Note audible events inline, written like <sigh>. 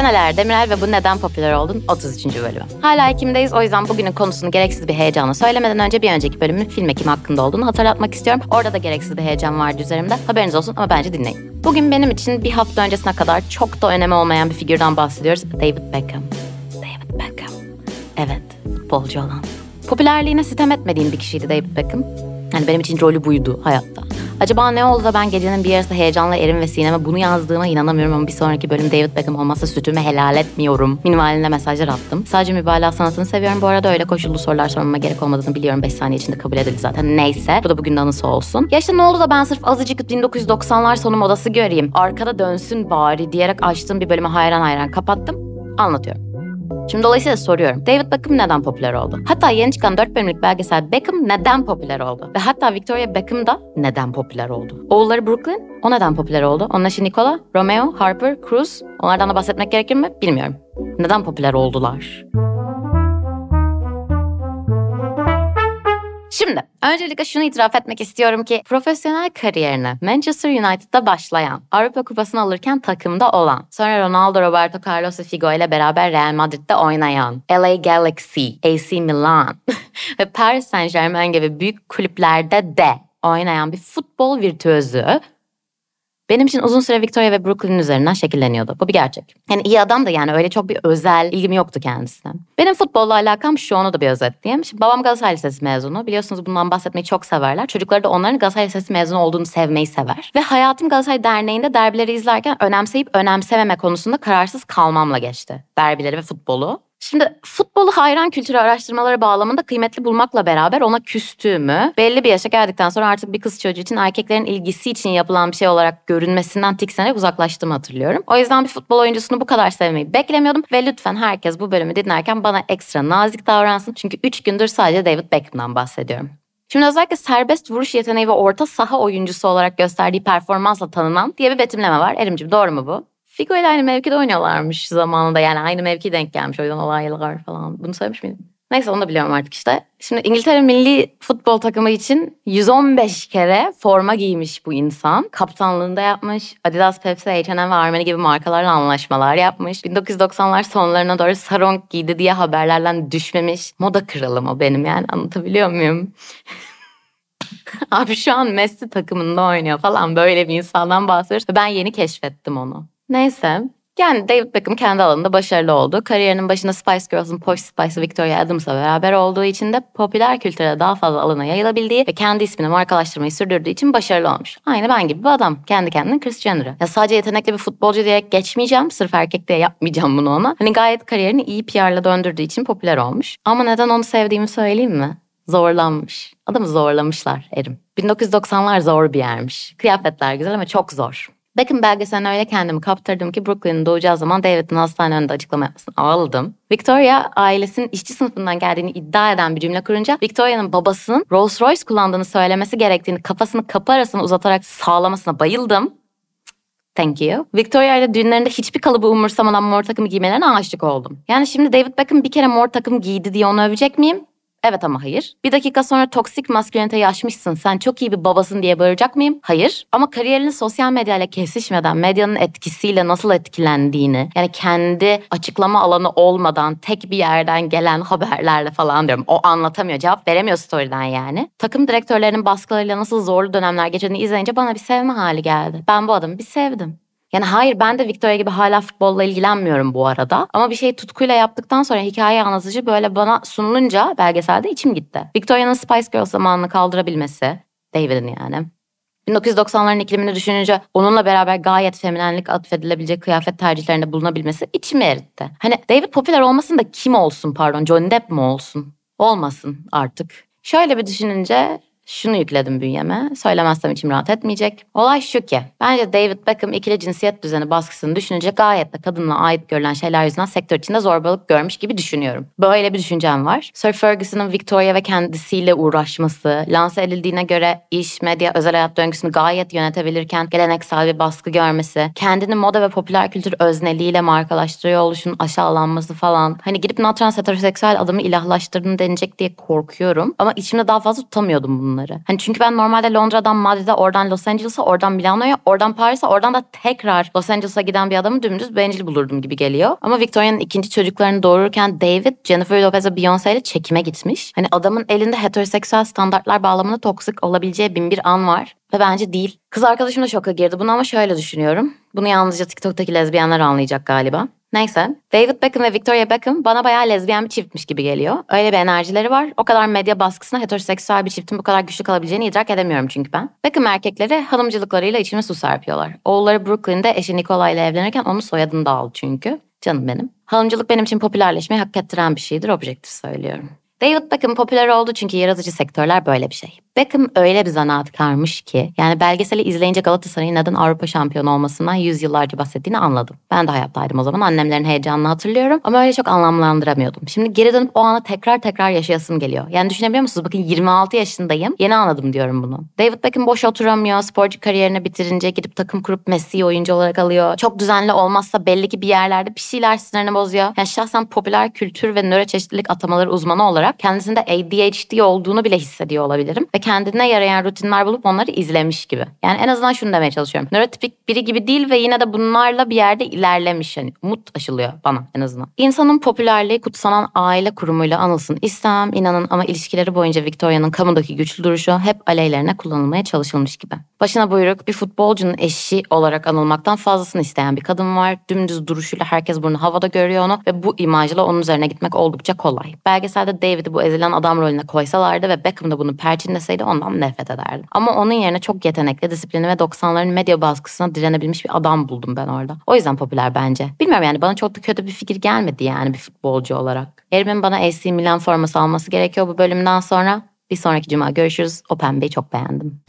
Ben Aler Demirel ve bu neden popüler oldun 33. bölümü. Hala Ekim'deyiz o yüzden bugünün konusunu gereksiz bir heyecanla söylemeden önce bir önceki bölümün film Ekim hakkında olduğunu hatırlatmak istiyorum. Orada da gereksiz bir heyecan vardı üzerimde. Haberiniz olsun ama bence dinleyin. Bugün benim için bir hafta öncesine kadar çok da önemi olmayan bir figürden bahsediyoruz. David Beckham. David Beckham. Evet, futbolcu olan. Popülerliğine sitem etmediğim bir kişiydi David Beckham. Yani benim için rolü buydu hayatta. Acaba ne oldu da ben gecenin bir yarısı heyecanla Erin ve Sinem'e bunu yazdığıma inanamıyorum ama bir sonraki bölüm David Beckham olmazsa sütümü helal etmiyorum. Minvalinde mesajlar attım. Sadece mübalağa sanatını seviyorum. Bu arada öyle koşullu sorular sormama gerek olmadığını biliyorum. 5 saniye içinde kabul edildi zaten. Neyse. Bu da bugün anısı olsun. Ya işte ne oldu da ben sırf azıcık 1990'lar sonu modası göreyim. Arkada dönsün bari diyerek açtığım bir bölümü hayran hayran kapattım. Anlatıyorum. Şimdi dolayısıyla soruyorum. David Beckham neden popüler oldu? Hatta yeni çıkan 4 bölümlük belgesel Beckham neden popüler oldu? Ve hatta Victoria Beckham da neden popüler oldu? Oğulları Brooklyn o neden popüler oldu? Onun eşi Nicola, Romeo, Harper, Cruz onlardan da bahsetmek gerekir mi? Bilmiyorum. Neden popüler oldular? Şimdi öncelikle şunu itiraf etmek istiyorum ki profesyonel kariyerine Manchester United'da başlayan, Avrupa Kupası'nı alırken takımda olan, sonra Ronaldo, Roberto Carlos ve Figo ile beraber Real Madrid'de oynayan, LA Galaxy, AC Milan <laughs> ve Paris Saint Germain gibi büyük kulüplerde de oynayan bir futbol virtüözü benim için uzun süre Victoria ve Brooklyn üzerinden şekilleniyordu. Bu bir gerçek. Yani iyi adam da yani öyle çok bir özel ilgim yoktu kendisine. Benim futbolla alakam şu onu da bir özetleyeyim. Şimdi babam Galatasaray Lisesi mezunu. Biliyorsunuz bundan bahsetmeyi çok severler. Çocukları da onların Galatasaray Lisesi mezunu olduğunu sevmeyi sever. Ve hayatım Galatasaray Derneği'nde derbileri izlerken önemseyip önemsememe konusunda kararsız kalmamla geçti. Derbileri ve futbolu. Şimdi futbolu hayran kültürü araştırmaları bağlamında kıymetli bulmakla beraber ona küstüğümü, belli bir yaşa geldikten sonra artık bir kız çocuğu için erkeklerin ilgisi için yapılan bir şey olarak görünmesinden tiksenerek uzaklaştığımı hatırlıyorum. O yüzden bir futbol oyuncusunu bu kadar sevmeyi beklemiyordum ve lütfen herkes bu bölümü dinlerken bana ekstra nazik davransın. Çünkü 3 gündür sadece David Beckham'dan bahsediyorum. Şimdi özellikle serbest vuruş yeteneği ve orta saha oyuncusu olarak gösterdiği performansla tanınan diye bir betimleme var. Erimciğim doğru mu bu? Figo ile aynı mevkide oynuyorlarmış zamanında. Yani aynı mevki denk gelmiş o yüzden olaylar falan. Bunu söylemiş miydim? Neyse onu da biliyorum artık işte. Şimdi İngiltere milli futbol takımı için 115 kere forma giymiş bu insan. Kaptanlığında yapmış. Adidas, Pepsi, H&M ve Armani gibi markalarla anlaşmalar yapmış. 1990'lar sonlarına doğru sarong giydi diye haberlerden düşmemiş. Moda kralım o benim yani anlatabiliyor muyum? <laughs> Abi şu an Messi takımında oynuyor falan böyle bir insandan bahsediyoruz. Ben yeni keşfettim onu. Neyse. Yani David Beckham kendi alanında başarılı oldu. Kariyerinin başında Spice Girls'ın Posh Spice Victoria Adams'la beraber olduğu için de popüler kültüre daha fazla alana yayılabildiği ve kendi ismini markalaştırmayı sürdürdüğü için başarılı olmuş. Aynı ben gibi bir adam. Kendi kendine Chris Jenner'ı. Ya sadece yetenekli bir futbolcu diyerek geçmeyeceğim. Sırf erkek diye yapmayacağım bunu ona. Hani gayet kariyerini iyi PR'la döndürdüğü için popüler olmuş. Ama neden onu sevdiğimi söyleyeyim mi? Zorlanmış. Adamı zorlamışlar Erim. 1990'lar zor bir yermiş. Kıyafetler güzel ama çok zor. Beckham belgeseline öyle kendimi kaptırdım ki Brooklyn'in doğacağı zaman David'in hastane önünde açıklama yapmasını ağladım. Victoria ailesinin işçi sınıfından geldiğini iddia eden bir cümle kurunca Victoria'nın babasının Rolls Royce kullandığını söylemesi gerektiğini kafasını kapı arasına uzatarak sağlamasına bayıldım. Thank you. Victoria ile düğünlerinde hiçbir kalıbı umursamadan mor takımı giymelerine aşık oldum. Yani şimdi David Beckham bir kere mor takım giydi diye onu övecek miyim? Evet ama hayır. Bir dakika sonra toksik masküleniteyi aşmışsın. Sen çok iyi bir babasın diye bağıracak mıyım? Hayır. Ama kariyerinin sosyal medyayla kesişmeden medyanın etkisiyle nasıl etkilendiğini yani kendi açıklama alanı olmadan tek bir yerden gelen haberlerle falan diyorum. O anlatamıyor. Cevap veremiyor story'den yani. Takım direktörlerinin baskılarıyla nasıl zorlu dönemler geçirdiğini izleyince bana bir sevme hali geldi. Ben bu adamı bir sevdim. Yani hayır ben de Victoria gibi hala futbolla ilgilenmiyorum bu arada. Ama bir şey tutkuyla yaptıktan sonra hikaye anlatıcı böyle bana sunulunca belgeselde içim gitti. Victoria'nın Spice Girls zamanını kaldırabilmesi, David'in yani. 1990'ların iklimini düşününce onunla beraber gayet feminenlik atfedilebilecek kıyafet tercihlerinde bulunabilmesi içimi eritti. Hani David popüler olmasın da kim olsun pardon Johnny Depp mi olsun? Olmasın artık. Şöyle bir düşününce şunu yükledim bünyeme. Söylemezsem içim rahat etmeyecek. Olay şu ki. Bence David Beckham ikili cinsiyet düzeni baskısını düşününce gayet de kadınla ait görülen şeyler yüzünden sektör içinde zorbalık görmüş gibi düşünüyorum. Böyle bir düşüncem var. Sir Ferguson'ın Victoria ve kendisiyle uğraşması, lanse edildiğine göre iş, medya, özel hayat döngüsünü gayet yönetebilirken geleneksel bir baskı görmesi, kendini moda ve popüler kültür özneliğiyle markalaştırıyor oluşun aşağılanması falan. Hani gidip natran heteroseksüel adamı ilahlaştırdın denecek diye korkuyorum. Ama içimde daha fazla tutamıyordum bunları bunları. Hani çünkü ben normalde Londra'dan Madrid'e, oradan Los Angeles'a, oradan Milano'ya, oradan Paris'e, oradan da tekrar Los Angeles'a giden bir adamı dümdüz bencil bulurdum gibi geliyor. Ama Victoria'nın ikinci çocuklarını doğururken David, Jennifer Lopez ve Beyoncé ile çekime gitmiş. Hani adamın elinde heteroseksüel standartlar bağlamında toksik olabileceği bin bir an var. Ve bence değil. Kız arkadaşım da şoka girdi bunu ama şöyle düşünüyorum. Bunu yalnızca TikTok'taki lezbiyenler anlayacak galiba. Neyse. David Beckham ve Victoria Beckham bana bayağı lezbiyen bir çiftmiş gibi geliyor. Öyle bir enerjileri var. O kadar medya baskısına heteroseksüel bir çiftin bu kadar güçlü kalabileceğini idrak edemiyorum çünkü ben. Beckham erkekleri hanımcılıklarıyla içime su serpiyorlar. Oğulları Brooklyn'de eşi Nicola ile evlenirken onun soyadını da aldı çünkü. Canım benim. Hanımcılık benim için popülerleşmeyi hak ettiren bir şeydir. Objektif söylüyorum. David Beckham popüler oldu çünkü yaratıcı sektörler böyle bir şey. Beckham öyle bir zanaatkarmış ki yani belgeseli izleyince Galatasaray'ın neden Avrupa şampiyonu olmasından yüzyıllarca bahsettiğini anladım. Ben de hayattaydım o zaman annemlerin heyecanını hatırlıyorum ama öyle çok anlamlandıramıyordum. Şimdi geri dönüp o anı tekrar tekrar yaşayasım geliyor. Yani düşünebiliyor musunuz? Bakın 26 yaşındayım. Yeni anladım diyorum bunu. David Beckham boş oturamıyor. Sporcu kariyerini bitirince gidip takım kurup Messi'yi oyuncu olarak alıyor. Çok düzenli olmazsa belli ki bir yerlerde bir şeyler sinirini bozuyor. Yani şahsen popüler kültür ve nöroçeşitlilik atamaları uzmanı olarak kendisinde ADHD olduğunu bile hissediyor olabilirim. Ve kendine yarayan rutinler bulup onları izlemiş gibi. Yani en azından şunu demeye çalışıyorum. Nörotipik biri gibi değil ve yine de bunlarla bir yerde ilerlemiş. Yani umut aşılıyor bana en azından. İnsanın popülerliği kutsanan aile kurumuyla anılsın istemem inanın ama ilişkileri boyunca Victoria'nın kamudaki güçlü duruşu hep aleyhlerine kullanılmaya çalışılmış gibi. Başına buyruk bir futbolcunun eşi olarak anılmaktan fazlasını isteyen bir kadın var. Dümdüz duruşuyla herkes bunu havada görüyor onu ve bu imajla onun üzerine gitmek oldukça kolay. Belgeselde David'i bu ezilen adam rolüne koysalardı ve Beckham da bunu perçinleseydi ondan nefret ederdim. Ama onun yerine çok yetenekli, disiplini ve 90'ların medya baskısına direnebilmiş bir adam buldum ben orada. O yüzden popüler bence. Bilmiyorum yani bana çok da kötü bir fikir gelmedi yani bir futbolcu olarak. Erim'in bana AC Milan forması alması gerekiyor bu bölümden sonra. Bir sonraki cuma görüşürüz. O pembeyi çok beğendim.